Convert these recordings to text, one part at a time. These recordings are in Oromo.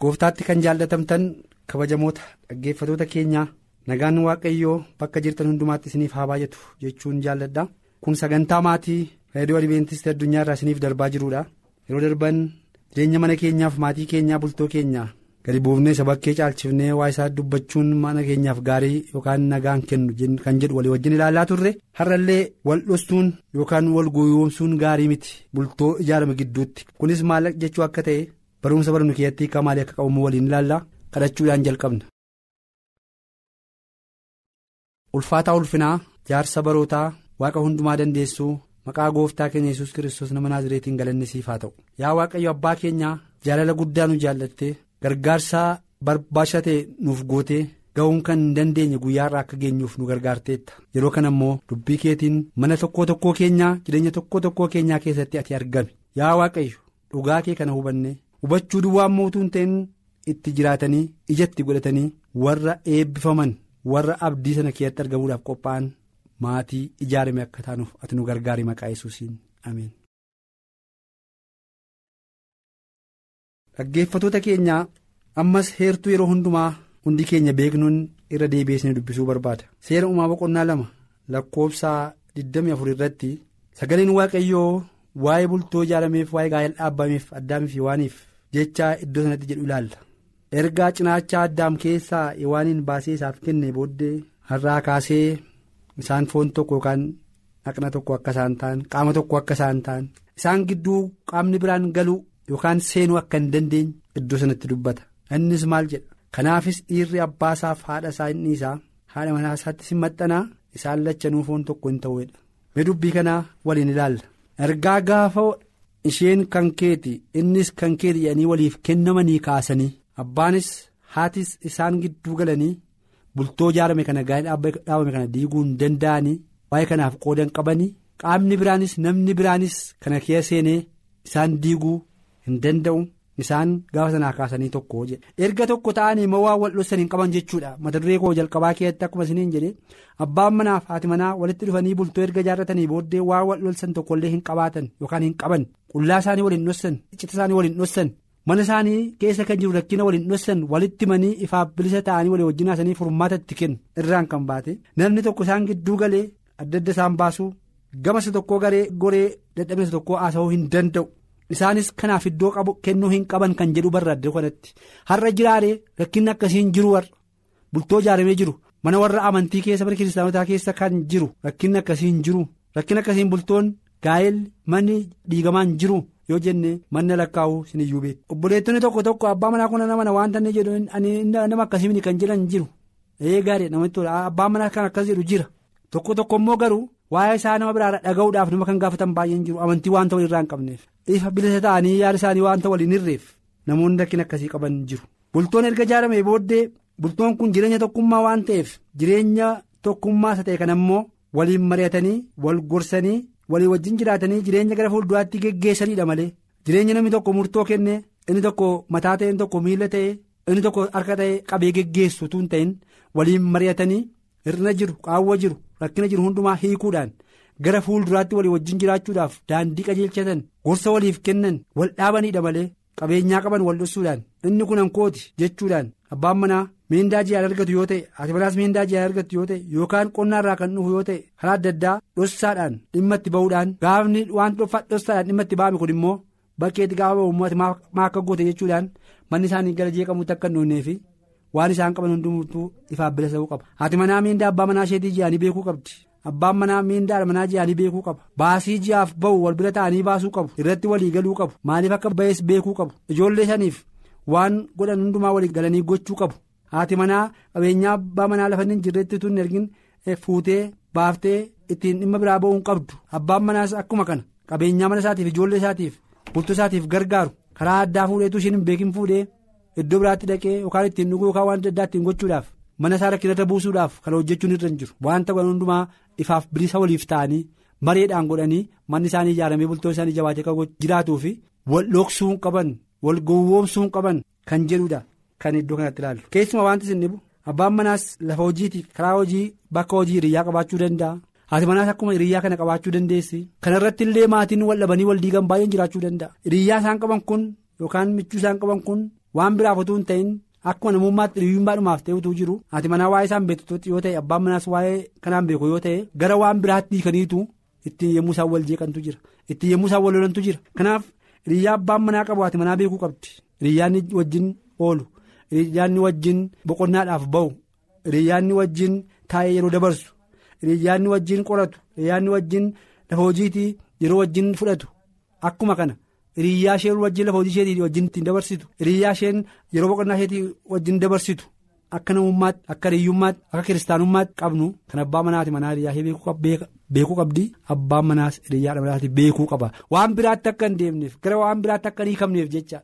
Gooftaatti kan jaallatamtan kabajamoota dhaggeeffatoota keenyaa nagaan waaqayyoo bakka jirtan hundumaatti isiniif haa baay'atu jechuun jaalladha. Kun sagantaa maatii reediyoo adventistii addunyaa irraa isiniif darbaa jirudha yeroo darban jireenya mana keenyaaf maatii keenyaa bultoo keenyaa gadi buufnee isa bakkee caalchifnee waa isaa dubbachuun mana keenyaaf gaarii yookaan nagaan kennu kan jedhu walii wajjin ilaalaa turre. Har'allee wal dhostuun yookaan wal gooyoomsuun gaarii miti. Bultoo ijaarame gidduutti. Kunis maal jechuu akka ta'e. Barumsa barnu keessatti hiikaa maalii akka qabamu waliin ilaallaa kadhachuudhaan jalqabna. ulfaataa ulfinaa jaarsa barootaa waaqa hundumaa dandeessuu maqaa gooftaa keenya yesus kiristoos nama naazireetiin galanni siif haa ta'u yaa waaqayyo abbaa keenyaa jaalala guddaa nu jaallattee gargaarsa barbaachisaa ta'e nuuf gootee ga'uun kan hin dandeenye guyyaarraa akka geenyuuf nu gargaarteetta yeroo kana immoo dubbii keetiin mana tokko tokkoo keenyaa jireenya tokko tokkoo keenyaa keessatti ati argame yaa waaqayyo dhugaa kee kana hubanne. Hubachuu duwwaa mootuun ta'in itti jiraatanii ijatti godhatanii warra eebbifaman warra abdii sana keessatti argamuudhaaf qophaa'an maatii ijaarame akka taanuuf ati nu gargaari maqaa yesuusiin ameen. dhaggeeffatoota keenyaa ammas heertuu yeroo hundumaa hundi keenya beeknuun irra deebi'ee dubbisuu barbaada seera uumaa boqonnaa lama lakkoofsa 24 irratti sagaleen waaqayyoo. waa'ee bultoo ijaarameef waa'ee gaa'ela dhaabbameef addaamiif Hewaaniif jecha iddoo sanatti jedhu ilaalla. Ergaa cinaachaa addaam keessaa Hewaaniin baasee isaaf kenne booddee har'aa kaasee isaan foon tokko yookaan dhaqna tokko akka isaan ta'an qaama tokko akka isaan ta'an isaan gidduu qaamni biraan galuu yookaan seenuu akka hin dandeenye iddoo sanatti dubbata. Innis maal jedha? Kanaafis dhiirri abbaasaaf haadha isaa inni isaa haadha manaa isaatti si maxxanaa isaan lachanuu foon tokko hin ta'uudha mee dubbii kanaa waliin ilaalla. ergaa gaafa isheen kan keeti innis kan keeti jedhanii waliif kennamanii kaasanii abbaanis haatis isaan gidduu galanii bultoo ijaarame kana gaa'ela dhaabame kana diiguu hin danda'anii waa'ee kanaaf qoodan qabanii qaamni biraanis namni biraanis kana keessa seenee isaan diiguu hin danda'u isaan gaafa sanaa kaasanii tokko jedhe erga tokko ta'anii immoo waan wal dhossan hin qaban jechuudha. Mata duree koo jalqabaa keessatti akkuma isiniin jedhe abbaan manaaf haati manaa walitti dhufanii bultoo erga ijaarratanii booddee waan wal dhossan tokkollee hin qabaatan yookaan hin qaban. Qullaa isaanii waliin dhossan icciita isaanii waliin dhossan mana isaanii keessa kan jiru rakkina waliin dhossan walitti manii ifaaf bilisa ta'anii walii wajjin haasanii furmaata itti kennu irraan kan baate. Namni tokko isaan gidduu galee adda adda isaan baasuu gama isa tokkoo garee goree dadhabina isa tokkoo haasa'uu hin danda'u. Isaanis kanaaf iddoo qabu kennuu hin qaban kan jedhu barraadde kanatti har'a jiraaree rakkinni akkasiin jiru warra. Bultoo ijaaramee jiru. Mana warra amantii keessa mana kiristaanotaa keessa kan jiru. Rakkinni akkasiin jiru. Rakkinni akkasiin bultoon gaa'elli manni dhiigamaan jiru. Yoo jenne manna lakkaa'uu siniyyuu beeku obboleettonni tokko tokko abbaa manaa kun nama waan inni jedhu nama akkasiin kan jedhan jiru. Ee gaarii namatti tola. Abbaan manaa kan akkas jedhu jira. Tokko tokko immoo garuu. Waa'ee isaa nama biraadha dhaga'uudhaaf nama kan gaafatan baay'een jiru. Amantii waanta walirraa hin qabneef. Ifa bilisa ta'anii yaada isaanii waanta waliin hirreef namoonni rakkina akkasii qaban jiru. Bultoon erga ijaaramee booddee bultoon kun jireenya tokkummaa waan ta'eef jireenya tokkummaa isa ta'e kan ammoo waliin mari'atanii wal gorsanii walii wajjin jiraatanii jireenya gara fuulduraatti geggeessanidha malee. Jireenya namni tokko murtoo kenne inni tokko mataa ta'e inni tokko miila ta'e inni tokko harka ta'e qabee geggeessu tun ta'in. Waliin mari'atanii hir'ina jiru qaawwa jiru. Rakkina jiru hundumaa hiikuudhaan gara fuulduraatti walii wajjin jiraachuudhaaf daandii qajeelchatan gorsa waliif kennan wal dhaabanidha malee qabeenyaa qaban wal dhossuudhaan inni kun hankooti jechuudhaan abbaan manaa miindaa ji'aan argatu yoo ta'e haati manaas miindaa ji'aan argatu yoo ta'e yookaan qonnaarraa kan dhufu yoo ta'e karaa adda addaa dhossaadhaan dhimma itti ba'uudhaan gaafni waan dhossaadhaan dhimma itti ba'ame kun immoo bakkeetti gaafa uummata maa akka goote jechuudhaan manni isaanii gara jeeqamuutti akka hin dhoonneefi. Waan isaan qaban hundumtuu ifaaf bilisa ta'uu qaba haati manaa miindaa abbaa manaa isheetii ji'anii beekuu qabdi. Abbaan manaa miindaa manaa ji'anii beekuu qaba baasii ji'aaf ba'u wal bira ta'anii baasuu qabu. Irratti walii galuu qabu. Maaliif akka ba'ees beekuu qabu? Ijoollee saniif waan godhan hundumaa walii galanii gochuu qabu. Haati manaa qabeenyaa abbaa manaa lafa hin jirretti tun ergin fuutee baaftee ittiin dhimma biraa ba'uu hin qabdu. Abbaan manaas akkuma kana. Qabeenyaa mana isaatiif ijoollee isaatiif bultoo isaatiif gargaaru. Karaa addaa fuudheetu ishiin hin beekin fuudhee iddoo biraatti dhaqee yookaan ittiin dhuguu yookaan waan adda ittiin gochuudhaaf mana isaa rakkinarra buusuudhaaf kana hojjechuun irra hin jiru. Waanta godhan hundumaa ifaaf bilisa waliif ta'anii mareedhaan godhanii manni isaanii ijaaramee bultoon isaanii jabaatee kan jiraatuu fi wal dhoksuu qaban wal gowwoomsuu qaban kan jedhudha kan iddoo kanatti ilaallu. Keessuma wanti isin dhibu abbaan manaas lafa hojiitiif karaa hojii bakka hojii hiriyyaa qabaachuu danda'a. Haati manaas akkuma hiriyyaa kana qabaachuu dandeessi. Kanarratti illee maatiin wal dhabanii wal diigan baay'een jiraachuu danda'a. Hiriyyaa isaan qaban kun yookaan michuu isaan qaban kun waan biraaf utuu hin ta'in akkuma namummaatti hiriyyummaadhumaaf ta'e utuu jiru haati manaa waa'ee isaan beektu yoo ta'e abbaan manaas waa'ee kanaan beeku yoo ta'e gara waan biraatti hiikaniitu ittiin yemmuu isaan wal jeeqantu jira. Ittiin yemmuu isaan wal lolantu jira. Kanaaf hiriyyaa abbaan manaa qabu haati manaa beekuu qabdi. Hiriyyaanni wajjin oolu. Hiriyyaanni wajjin boqonnaadhaaf ba'u. Hiriyyaanni wajjin taa'ee yeroo dabarsu. Hiriyyaanni wajjin qoratu. Hiriyyaanni wajjin lafa hojiitii yeroo wajjin fudhatu. Akkuma kana. Hiriyyaa isheen wajjin lafa hojii isheetii wajjin ittiin dabarsitu. Hiriyyaa isheen yeroo boqonnaa isheetii wajjin dabarsitu. Akka namummaatti akka hiriyyummaatti akka kiristaanummaatti qabnu. Kan abbaa manaati manaa hiriyyaa beekuu qabdi. Abbaan manaas hiriyyaa manaati beekuu qaba. Waan biraatti akka hin deemneef gara waan biraatti akka hin hiikamneef jecha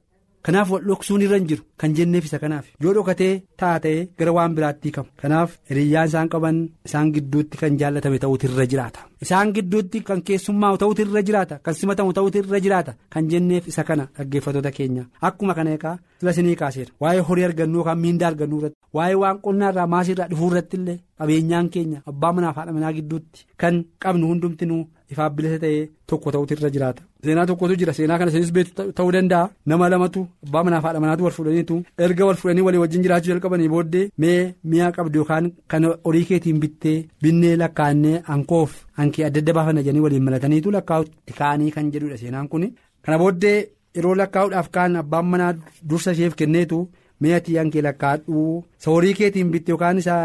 kanaaf wal dhoksuun irra hin jiru kan jenneef isa kanaaf. Yoo dhokatee taatee gara waan biraatti hiikamu kanaaf hiriyyaan isaan qaban isaan gidduutti kan jaallatame ta'uutu irra jiraata. isaan gidduutti kan keessummaa'u ta'uutu irra jiraata kan simatamu ta'uutu irra jiraata kan jenneef isa kana dhaggeeffattoota keenya. Akkuma kana eegaa sila sinii kaaseera waa'ee horii argannuu yookaan miindaa argannuu irratti waa'ee waan qonnaarraa maasiirraa dhufuu irratti illee qabeenyaan keenya abbaa manaaf haadha manaa gidduutti kan qabnu hundumtinuu ifaaf bilisa ta'ee tokko ta'utu irra jiraata. seenaa tokkotu jira. Seenaa kana isinis beektu ta'uu danda'a. Nama lamatu abbaa manaaf haadha manaatu wal fuudhaniitu erga wal fuudhanii walii wajjin jiraachuu jalqabanii booddee mee mi'a qabdu yookaan kan horii keetiin bittee binnee lakkaa'annee ankoof hankee adda adda baafanna jedhanii waliin malataniitu lakkaa'utti ka'anii kan jedhudha. Seenaan kun kana booddee yeroo lakkaa'uudhaaf kaan abbaan manaa dursa isheef kenneetu mi'atii hankee lakkaa'adhuu horii keetiin bitte yookaan isaa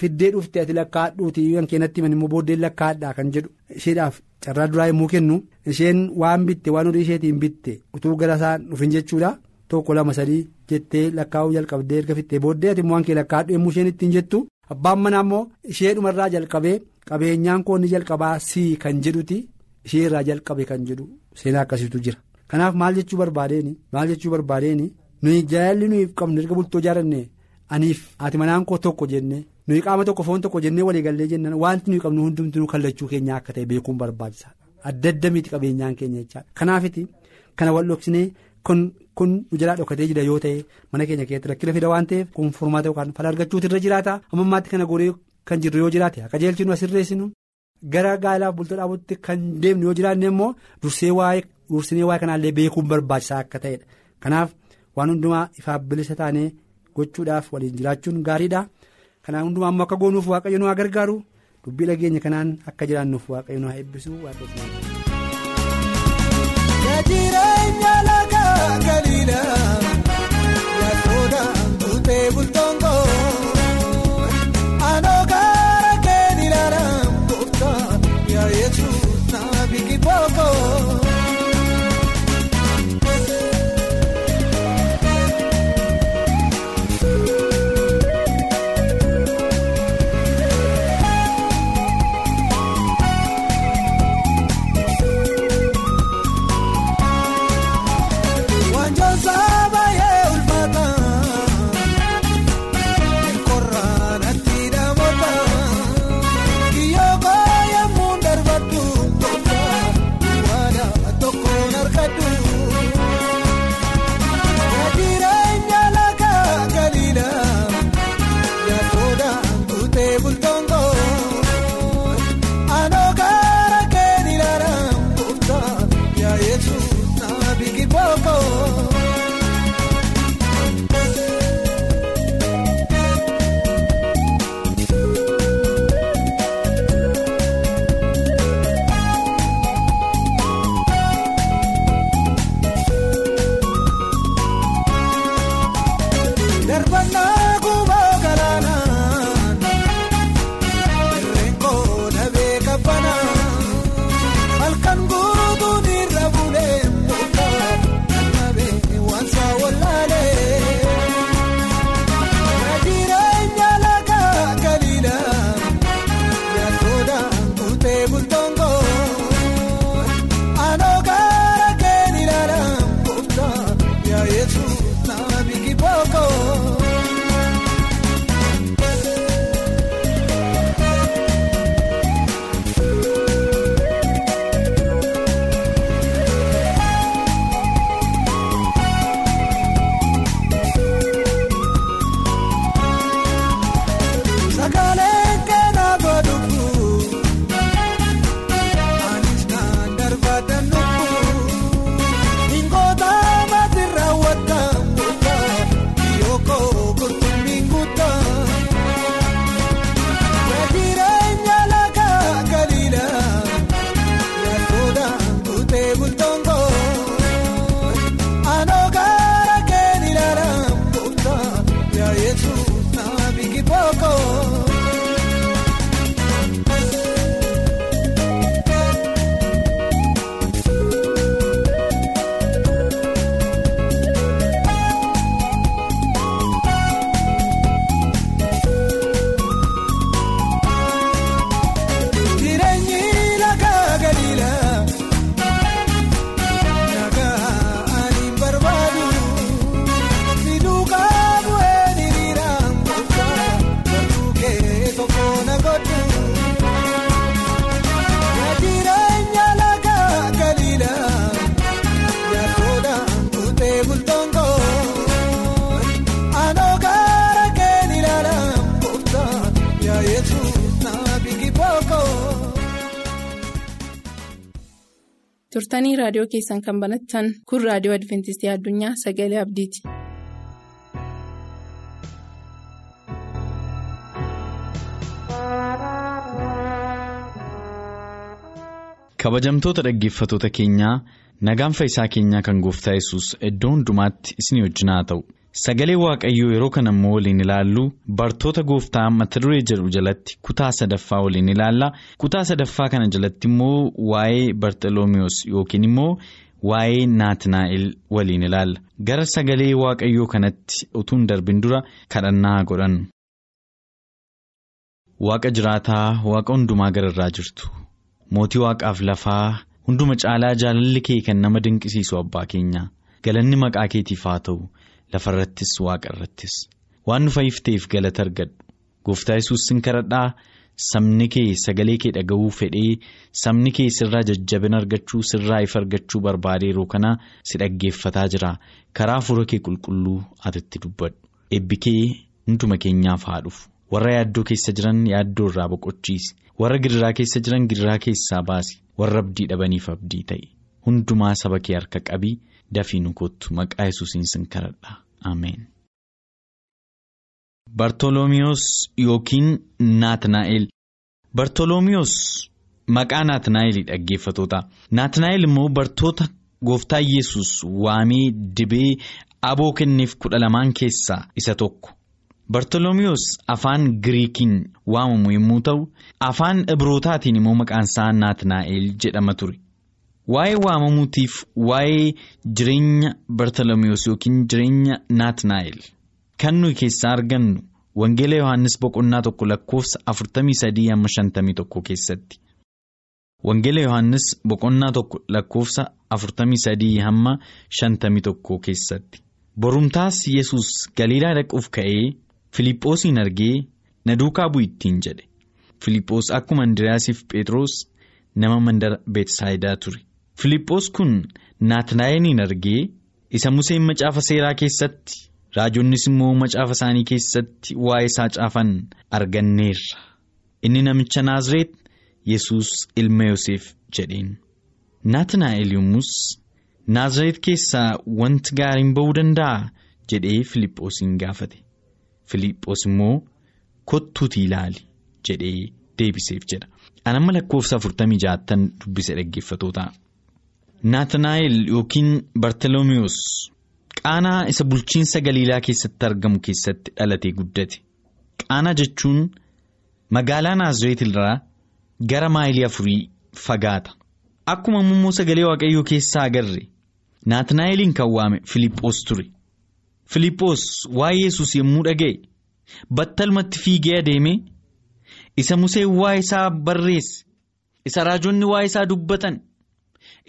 fiddee dhufte ati lakkaa'adhuuti hankee natti himan immoo booddeen lakkaa'adhaa kan jedhu isheedhaaf carraa duraa yommuu kennu isheen waan bitte waan horii isheetiin bitte utuu gara isaan dhufin jechuudha. Tokko lama sadii jettee lakkaa'uu jalqabdee erga fittee booddee ati immoo hankee lakkaa'adhu yommuu isheen ittiin jettu. Abbaan manaa immoo isheedhumarraa jalqabee qabeenyaan koonni jalqabaa sii kan jedhuti ishee irraa jalqabe kan jedhu seenaa akkasiitu jira. Kanaaf maal jechuu barbaadeeni nuyi jaalalli nuyi qabnu erga bultoo jaaranne aniif haati manaan koo tokko jenne. Nuyi qaama tokko foon tokko jennee waliigallee jennan wanti nuyi qabnu hundumtuu kallachuu keenya akka ta'e beekuun barbaachisaadha adda adda miti qabeenyaan keenya jechaadha kanaafiti kana wal dhoksinee kun kun jalaa dhokatee jira yoo ta'e mana keenya keessatti rakkina fida waan ta'eef kun furmaata yookaan fala argachuutu irra jiraata. Ammammaatti kana goree kan jirru yoo jiraate akka jeelchinu asirreessinu gara gaalaaf bultoo dhaabutti kan deemnu yoo jiraanne immoo dursee waa'ee kanaallee beekuun barbaachisaa akka ta'edha kanaaf waan hundumaa ifaaf bilisa taanee gochuudhaaf waliin jiraachuun gaariidha. Kanaan hundumaa ammoo akka goonuuf waaqayyo nu haa gargaaru dubbii dhageenya kanaan akka jiraannuuf waaqayyo nu haa eebbisu Jireenya turtanii raadiyoo keessan kan banattan kun raadiyoo adventistii addunyaa sagalee abdiiti. kabajamtoota dhaggeeffatoota keenyaa nagaan fayyisaa keenyaa kan gooftaa yesus iddoo hundumaatti isinii wajjin haa ta'u sagalee waaqayyoo yeroo kana immoo waliin ilaallu bartoota gooftaa mata duree jedhu jalatti kutaa sadaffaa waliin ilaalla kutaa sadaffaa kana jalatti immoo waa'ee bartoloomiyoos yookiin immoo waa'ee naatnaa'el waliin ilaalla gara sagalee waaqayyoo kanatti utuu hin darbin dura kadhannaa godhannu. Waaqa jiraataa waaqa hundumaa gararraa jirtu. Mootii waaqaaf lafaa hunduma caalaa jaalalli kee kan nama dinqisiisu abbaa keenya galanni maqaa keetiif haa ta'u lafarrattis waaqa irrattis waan nu fayyifteef galata argadhu gooftaa yesuus sin kadhadhaa sabni kee sagalee kee dhaga'uu fedhee sabni kee sirraa jajjabina argachuu sirraa ifa argachuu barbaade yeroo kana si dhaggeeffataa jira. Karaa fuula kee qulqulluu atitti dubbadhu. Eebbi kee hunduma keenyaaf haa dhufu. Warra yaaddoo keessa jiran yaaddoo irraa boqochiisi. warra gidiraa keessa jiran gidiraa keessaa baasi. Warra abdii dhabaniif abdii ta'e. Hundumaa saba kee harka qabii dafii nu maqaa yesuusiin sin kadhadha ameen. Bartoloomiyoos yookiin Naatnaa'el Bartoloomiyoos maqaa Naatnaa'elii dhaggeeffatoota Naatnaa'el immoo bartoota gooftaa yesus waamee dibee aboo kenneef kudha lamaan keessaa isa tokko. Bartoloomiyoos afaan Giriikiin waamamu yommuu ta'u afaan Ibrootaatiin immoo maqaan isaa Naatnaa'el jedhama ture. Waa'ee waamamuutiif waa'ee jireenya Bartoloomiyoos yookiin jireenya Naatnaa'el kan nuyi keessaa argannu Wangeela Yohaannis boqonnaa tokko lakkoofsa afurtamii sadii hamma shantamii tokko keessatti. Wangeela Yohaannis boqonnaa tokko lakkoofsa afurtamii sadii hamma shantamii tokko keessatti. Borumtaas Yesuus Galiilaa dhaquuf ka'ee. Filiiphoosiin argee na duukaa bu'i ittiin jedhe Filiiphoos akkuma Andiriyaasiif Phexros nama mandara Beetsaayidaa ture. Filiiphoos kun Naatnaa'eliin argee isa Museen macaafa seeraa keessatti raajonnis immoo macaafa isaanii keessatti waa'ee isaa caafan arganneerra. Inni namicha Naazreet Yesuus ilma Yoseef jedheen. Naatnaa'el yommus Naazreet keessaa wanti gaariin ba'uu danda'a jedhee Filiiphoosiin gaafate. Filiiphoos immoo kottuutii ilaali jedhee deebiseef jedha. Anamma lakkoofsa afurtamii jaattan dubbise dhaggeeffatoota. Naatnaa'el yookiin Bartoloomiyoos qaanaa isa bulchiinsa Galiilaa keessatti argamu keessatti dhalatee guddate. Qaanaa jechuun magaalaa Naazreet irraa gara maayilii afurii fagaata. Akkuma immoo sagalee waaqayyoo keessaa agarre Naatnaa'eliin kan waame Filiiphoos ture. Filiiphoos waa'ee yesus yommuu dhaga'e battalumatti fiigee adeeme isa Museen waa'ee isaa barreesse isa raajonni waa'ee isaa dubbatan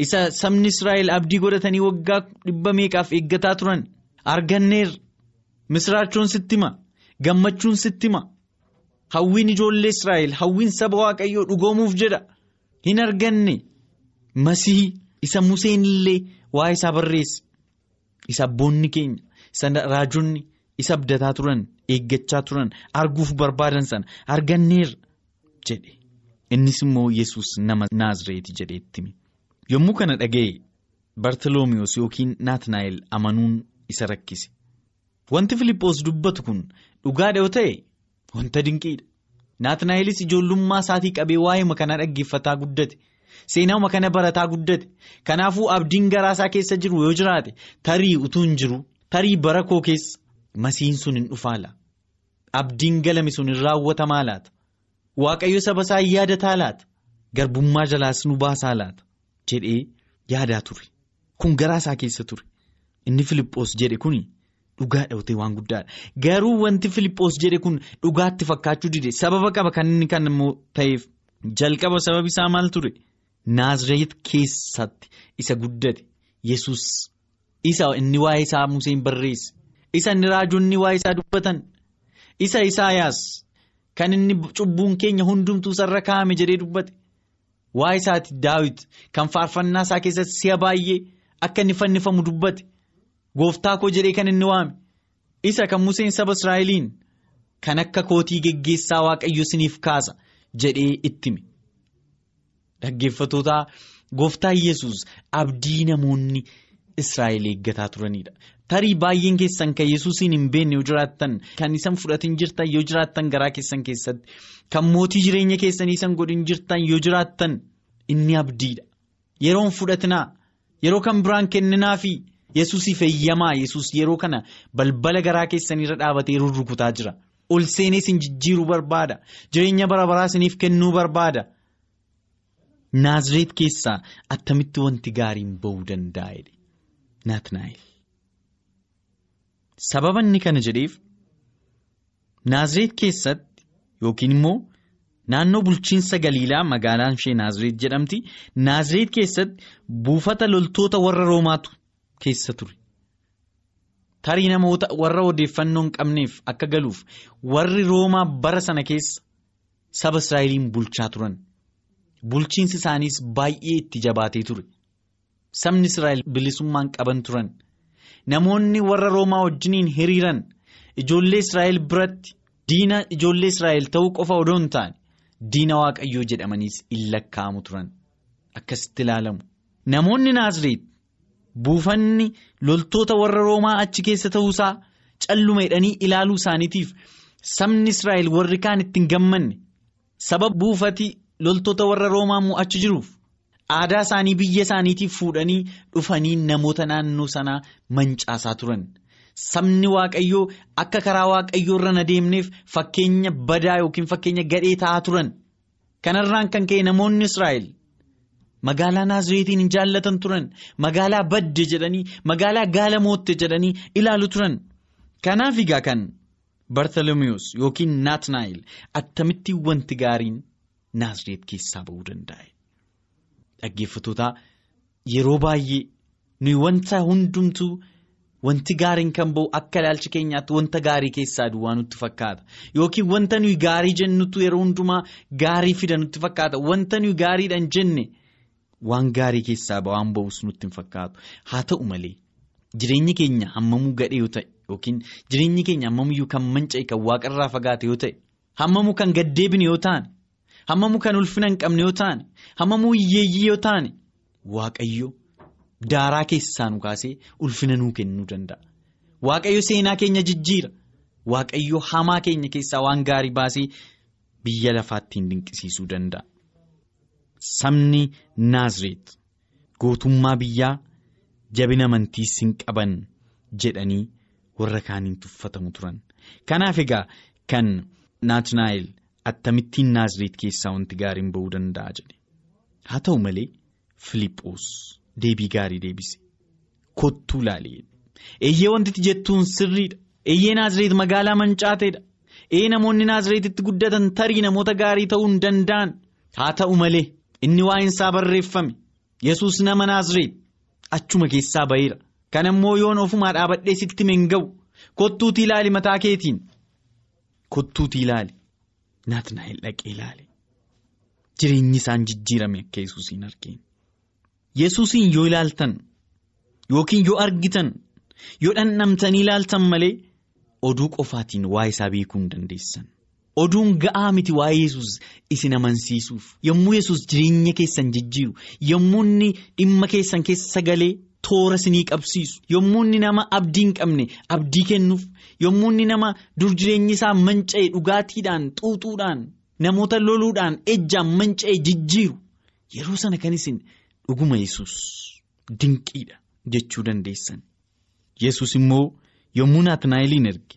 isa sabni Israa'el abdii godhatanii waggaa dhibba meeqaaf eeggataa turan? Arganneerra misraachoon sitti hima gammachuun sitti hima hawwiin ijoollee Israa'el hawwiin saba waaqayyoo dhugoomuuf jedha. Hin arganne. Masii isa Museen illee waa'ee isaa barreesse. Isa abboonni keenya. Sana raajonni isa abdataa turan eeggachaa turan arguuf barbaadan sana arganneerra jedhe. Innis immoo yesus nama naazreeti jedheetti yommuu kana dhaga'e bartoloomiyoos yookiin naatnaa'el amanuun isa rakkise. Wanti filiiphoos dubbatu kun dhugaadha yoo ta'e? Wanta dinqiidha naatnaa'elis ijoollummaa isaatii qabee waa'ee makanaa dhaggeeffataa guddate. Seenaa makana barataa guddate. Kanaafuu abdiin garaa isaa keessa jiru yoo jiraate tarii utuu hin jiru tarii bara koo keessa masiin sun hin dhufaala. Abdiin galame sun hin raawwatamaa laata. Waaqayyo saba isaa yaadataa laata. Garbummaa jalaas nu baasaa laata jedhee yaadaa ture. Kun garaa isaa keessa ture. Inni Filiiphoos jedhe kun dhugaa dhawtee waan guddaadha. Garuu wanti Filiiphoos jedhe kun dhugaatti fakkaachuu dide. Sababa qaba kan inni kan immoo ta'eef jalqaba sababi isaa maal ture. Naazreet keessatti isa guddate. Yesus isa inni waa'ee isaa Museen barreesse. Isa inni raajonni waa'ee isaa dubbatan. Isa Isaayaas kan inni cubbuun keenya hundumtuu sarara kaa'ame jedhee dubbate waa'ee isaati daawit kan faarfannaa isaa keessatti si'a baay'ee akka inni fannifamu dubbate gooftaa koo jedhee kan inni waame isa kan Museen saba Israa'eliin kan akka kootii geggeessaa waaqayyo siniif kaasa jedhee ittime. Dhaggeeffattoota gooftaa yesus abdii namoonni Israa'el eeggataa turanidha. Tarii baay'een keessan kan yesuusiin hin beekne yoo jiraattan kan isan fudhatin jirtan yoo jiraattan garaa keessan keessatti kan mootii jireenya keessanii isan godhin jirtan yoo jiraattan inni abdiidha. Yeroon fudhatinaa yeroo kan biraan kenninaafi yesuusiif eeyyamaa yesus yeroo kana balbala garaa keessaniirra dhaabatee rurrukutaa jira. Ol seenee isin jijjiiruu barbaada. Jireenya bara baraa isiniif kennuu barbaada. Naazreet keessaa attamitti wanti gaariin ba'uu danda'a Naatnaayil. Sababa inni kana jedheef Naazreet keessatti yookiin immoo naannoo bulchiinsa Galiilaa magaalaan ishee Naazreet jedhamti. Naazreet keessatti buufata loltoota warra Roomaatu keessa ture. Tarii namoota warra odeeffannoo hin qabneef akka galuuf warri Roomaa bara sana keessa saba Israa'eliin bulchaa turan. Bulchiinsi isaaniis baay'ee itti jabaatee ture. Sabni Israa'el bilisummaan qaban turan. Namoonni warra Roomaa wajjiniin hiriiran ijoollee Israa'el biratti diina ijoollee Israa'el ta'uu qofa odoo hin taane diina Waaqayyoo jedhamaniis in lakkaa'amu turan. Akkasitti ilaalamu. Namoonni Naazreet buufanni loltoota warra Roomaa achi keessa ta'uusaa calluma jedhanii ilaaluu isaaniitiif sabni Israa'el warri kaan ittiin gammanne sababa buufati loltoota warra Roomaa mo'achi jiruuf. Aadaa isaanii biyya isaaniitiif fuudhanii dhufanii namoota naannoo sanaa mancaasaa turan. Sabni Waaqayyoo akka karaa Waaqayyoo irra adeemneef fakkeenya badaa yookiin fakkeenya gadhee ta'aa turan. Kanarraan kan ka'e namoonni Israa'el magaalaa Naazreetiin hin jaallatan turan. Magaalaa badde jedhanii magaalaa gaala mootte jedhanii ilaalu turan. Kanaaf egaa kan Bartolomeewus yookiin Naatnaayil attamitti wanti gaariin Naazreet keessaa ba'uu danda'a. Dhaggeeffattoota yeroo baay'ee nuyi wanta hundumtuu wanti gaariin kan ba'u akka ilaalcha keenyaatti wanta gaarii keessaa duwwaa nutti fakkaata. Yookiin wanta nuyi gaarii jennutu yeroo hundumaa gaarii fida nutti fakkaata. Wanta nuyi gaariidhaan jenne waan gaarii keessaa waan ba'us nutti hin fakkaatu. Haa ta'u malee jireenyi keenya hammamuu gadhee yoo ta'e yookiin jireenyi keenya hammamuyyuu kan manca'e kan waaqarraa fagaate yoo ta'e hammamuu kan gaddeebine yoo taane. Hammamuu kan ulfina hin qabne yoo taane hammamuu hiyyeeyyii yoo taane waaqayyo daaraa keessaa nu kaasee ulfina nuu kennuu danda'a. Waaqayyo seenaa keenya jijjiira. Waaqayyo hamaa keenya keessaa waan gaarii baasee biyya lafaattiin dinqisiisuu danda'a. Sabni Naazreet gootummaa biyyaa jabina amantiis hin qaban jedhanii warra kaaniin tuffatamu turan. Kanaaf egaa kan Naatnaayil. Attamittiin Naazreet keessaa wanti gaariin ba'uu danda'a jedhe haa ta'u malee Filiiphoos deebii gaarii deebise kottuu laalee eeyyee wanti jettuun sirriidha eeyyee Naazreet magaalaa mancaateedha ee namoonni Naazreetitti guddatan tarii namoota gaarii ta'uu hin danda'an haa ta'u malee inni waa'een isaa barreeffame yesus nama Naazreet achuma keessaa ba'eera kan ammoo yoon ofumaa dhaabadhee sitti hin ga'u kottuutii ilaali mataa keetiin kottuutii ilaali. Naatnaayil dhaqee ilaale jireenyi isaan jijjiirame akka yesuusiin argeen. Yesuusiin yoo ilaaltan yookiin yoo argitan yoo dhandhamtanii ilaaltan malee oduu qofaatiin waa'ee isaa beekuu hin dandeessan. Oduun ga'aa miti waa'ee yesus isin amansiisuuf. Yommuu yesus jireenya keessan jijjiiru yommuu inni dhimma keessan keessa galee toora isinii qabsiisu yommuu inni nama abdii hin qabne abdii kennuuf. yommuu inni nama dur jireenyi isaa manca'e dhugaatiidhaan xuuxuudhaan namoota loluudhaan ejjaan manca'e jijjiiru yeroo sana kan isin dhuguma yesus dinqiidha jechuu dandeessan. yesus immoo yommuu naatnaayiliin erge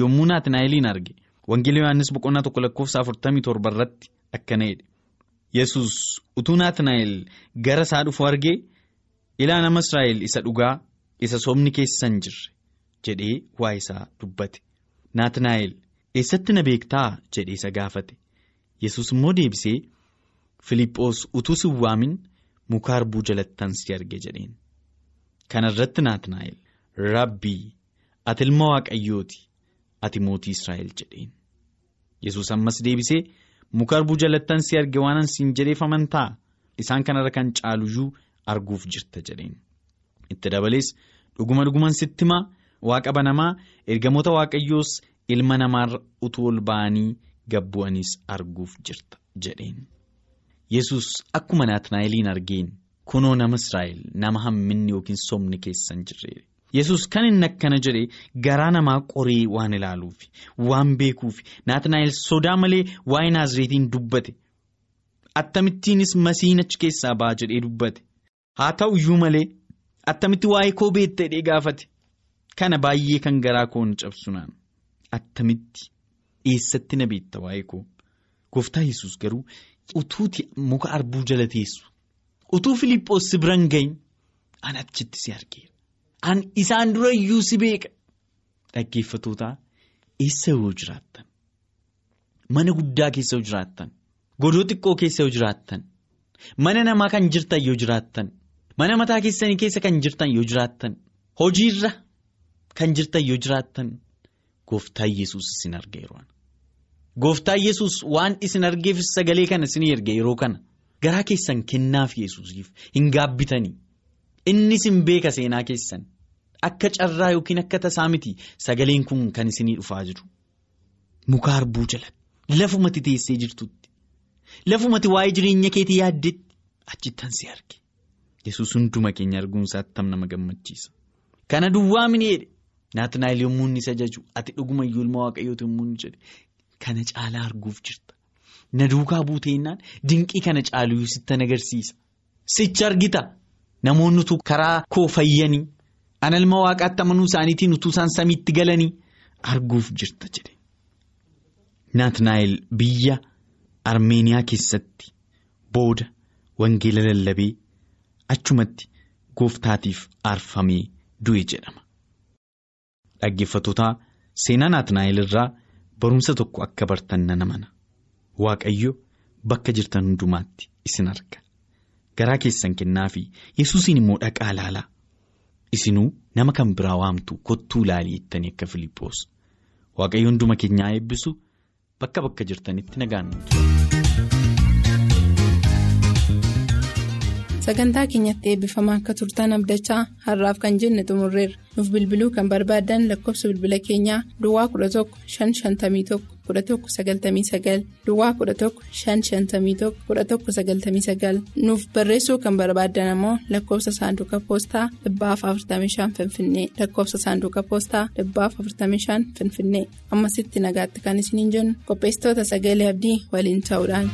yommuu naatnaayiliin arge wangeela yohaannis boqonnaa tokko lakkoofsa afurtamii torba irratti akkana jedhe yesus utuu naatnaayil gara isaa dhufu argee ilaa nama israa'el isa dhugaa isa soomni keessa hin jirre. jedhee waa isaa dubbate. Naatnaayil eessatti na beektaa? jedhee isa gaafate. Yesus immoo deebisee Filiiphoos utuu si waamin muka harbuu jalattan si arge jedheen. Kana irratti naatnaayil rabbii ati ilma waaqayyooti ati mootii israa'el jedheen. Yesus ammas deebisee muka harbuu jalattan si arge waan ansiin jedheef amantaa? Isaan kanarra kan caaluyyuu arguuf jirta jedheen itti dabalees dhuguma dhuguman sitti himaa. Waaqa banamaa ergamoota waaqayyoos ilma namaarra utuu ol ba'anii gabbu'aniis arguuf jirta jedheen. Yesus akkuma naatnaayiliin argeen kunoo nama Israa'el nama hamminni yookiin somni keessan jirre. Yesus kan inni akkana jedhee garaa namaa qoree waan ilaaluufi waan beekuufi naatnaa'el sodaa malee waa'ee naazireetiin dubbate attamittiinis masiin achi keessaa ba'a jedhee dubbate haa ta'u iyyuu malee attamitti waa'ee koo beekta jedhee gaafate. Kana baay'ee kan garaa koon cabsunaan attamitti eessatti na beekta waa'ee koo? Gooftaa yesus garuu utuuti muka arbuu jala teessu. Utuu Filiippoos si biran gahin an achitti si argeera. An isaan dura iyyuu si beeka. Dhaggeeffatootaa eessa yoo jiraattan? Mana guddaa keessa yoo jiraattan? Godoo xiqqoo keessa yoo jiraattan? Mana namaa kan jirtan yoo jiraattan mana mataa keessanii keessa kan jirtan yoo jiraattan hojiirra kan jirtan yoo jiraattan gooftaa yesus isin arga yeroo gooftaa yesus waan isin argeef sagalee kana isin erge yeroo kana garaa keessan kennaaf yesusiif hin gaabbitanii. Innis hin beeka seenaa keessan akka carraa yookiin akka tasaa miti sagaleen kun kan isinii dhufaa jiru. Muka harbuu jala lafumatti teessee jirtutti lafumatti waa'ee jireenya keetii yaaddetti achittan si arge. Yesus hunduma keenya arguunsaa attam nama gammachiisa. Kana duwwaa mineedha. Naatnaayil yommuu inni isa jaju ati dhuguma iyyuu ilma waaqayyooti yommuu inni jedhe kana caalaa arguuf jirta. Na duukaa buuteennaan dinqii kana caaluu sittan agarsiisa. Sicha argita. Namoonni utuu karaa koo fayyanii ana ilma waaqaatti amanuu isaaniitiin utuu isaan samiitti galanii arguuf jirta jedhe. Naatnaayil biyya Armeeniyaa keessatti booda wangeela lallabee achumatti gooftaatiif aarfamee du'e jedhama. Dhaggeeffatootaa seenaa Naatnaayil irraa barumsa tokko akka bartan nan amana. Waaqayyo bakka jirtan hundumaatti isin arga. Garaa keessan kennaa fi yesuusiin immoo dhaqaa ilaalaa. Isinuu nama kan biraa waamtu kottuu ilaalii jettanii akka Filiippoos. Waaqayyo hunduma keenyaa eebbisu bakka bakka jirtanitti nagaan Sagantaa keenyatti eebbifamaa akka turtan abdachaa har'aaf kan jenne xumurreerra. Nuuf bilbiluu kan barbaadan lakkoofsa bilbila keenyaa Duwwaa 11 551 1199 Duwwaa 11 551 1199 nuuf barreessuu kan barbaadan ammoo lakkoofsa saanduqa poostaa 45 Finfinnee lakkoofsa saanduqa poostaa 45 Finfinnee ammasitti nagaatti kan isiniin jennu qopheessitoota sagalee abdii waliin ta'uudhaan.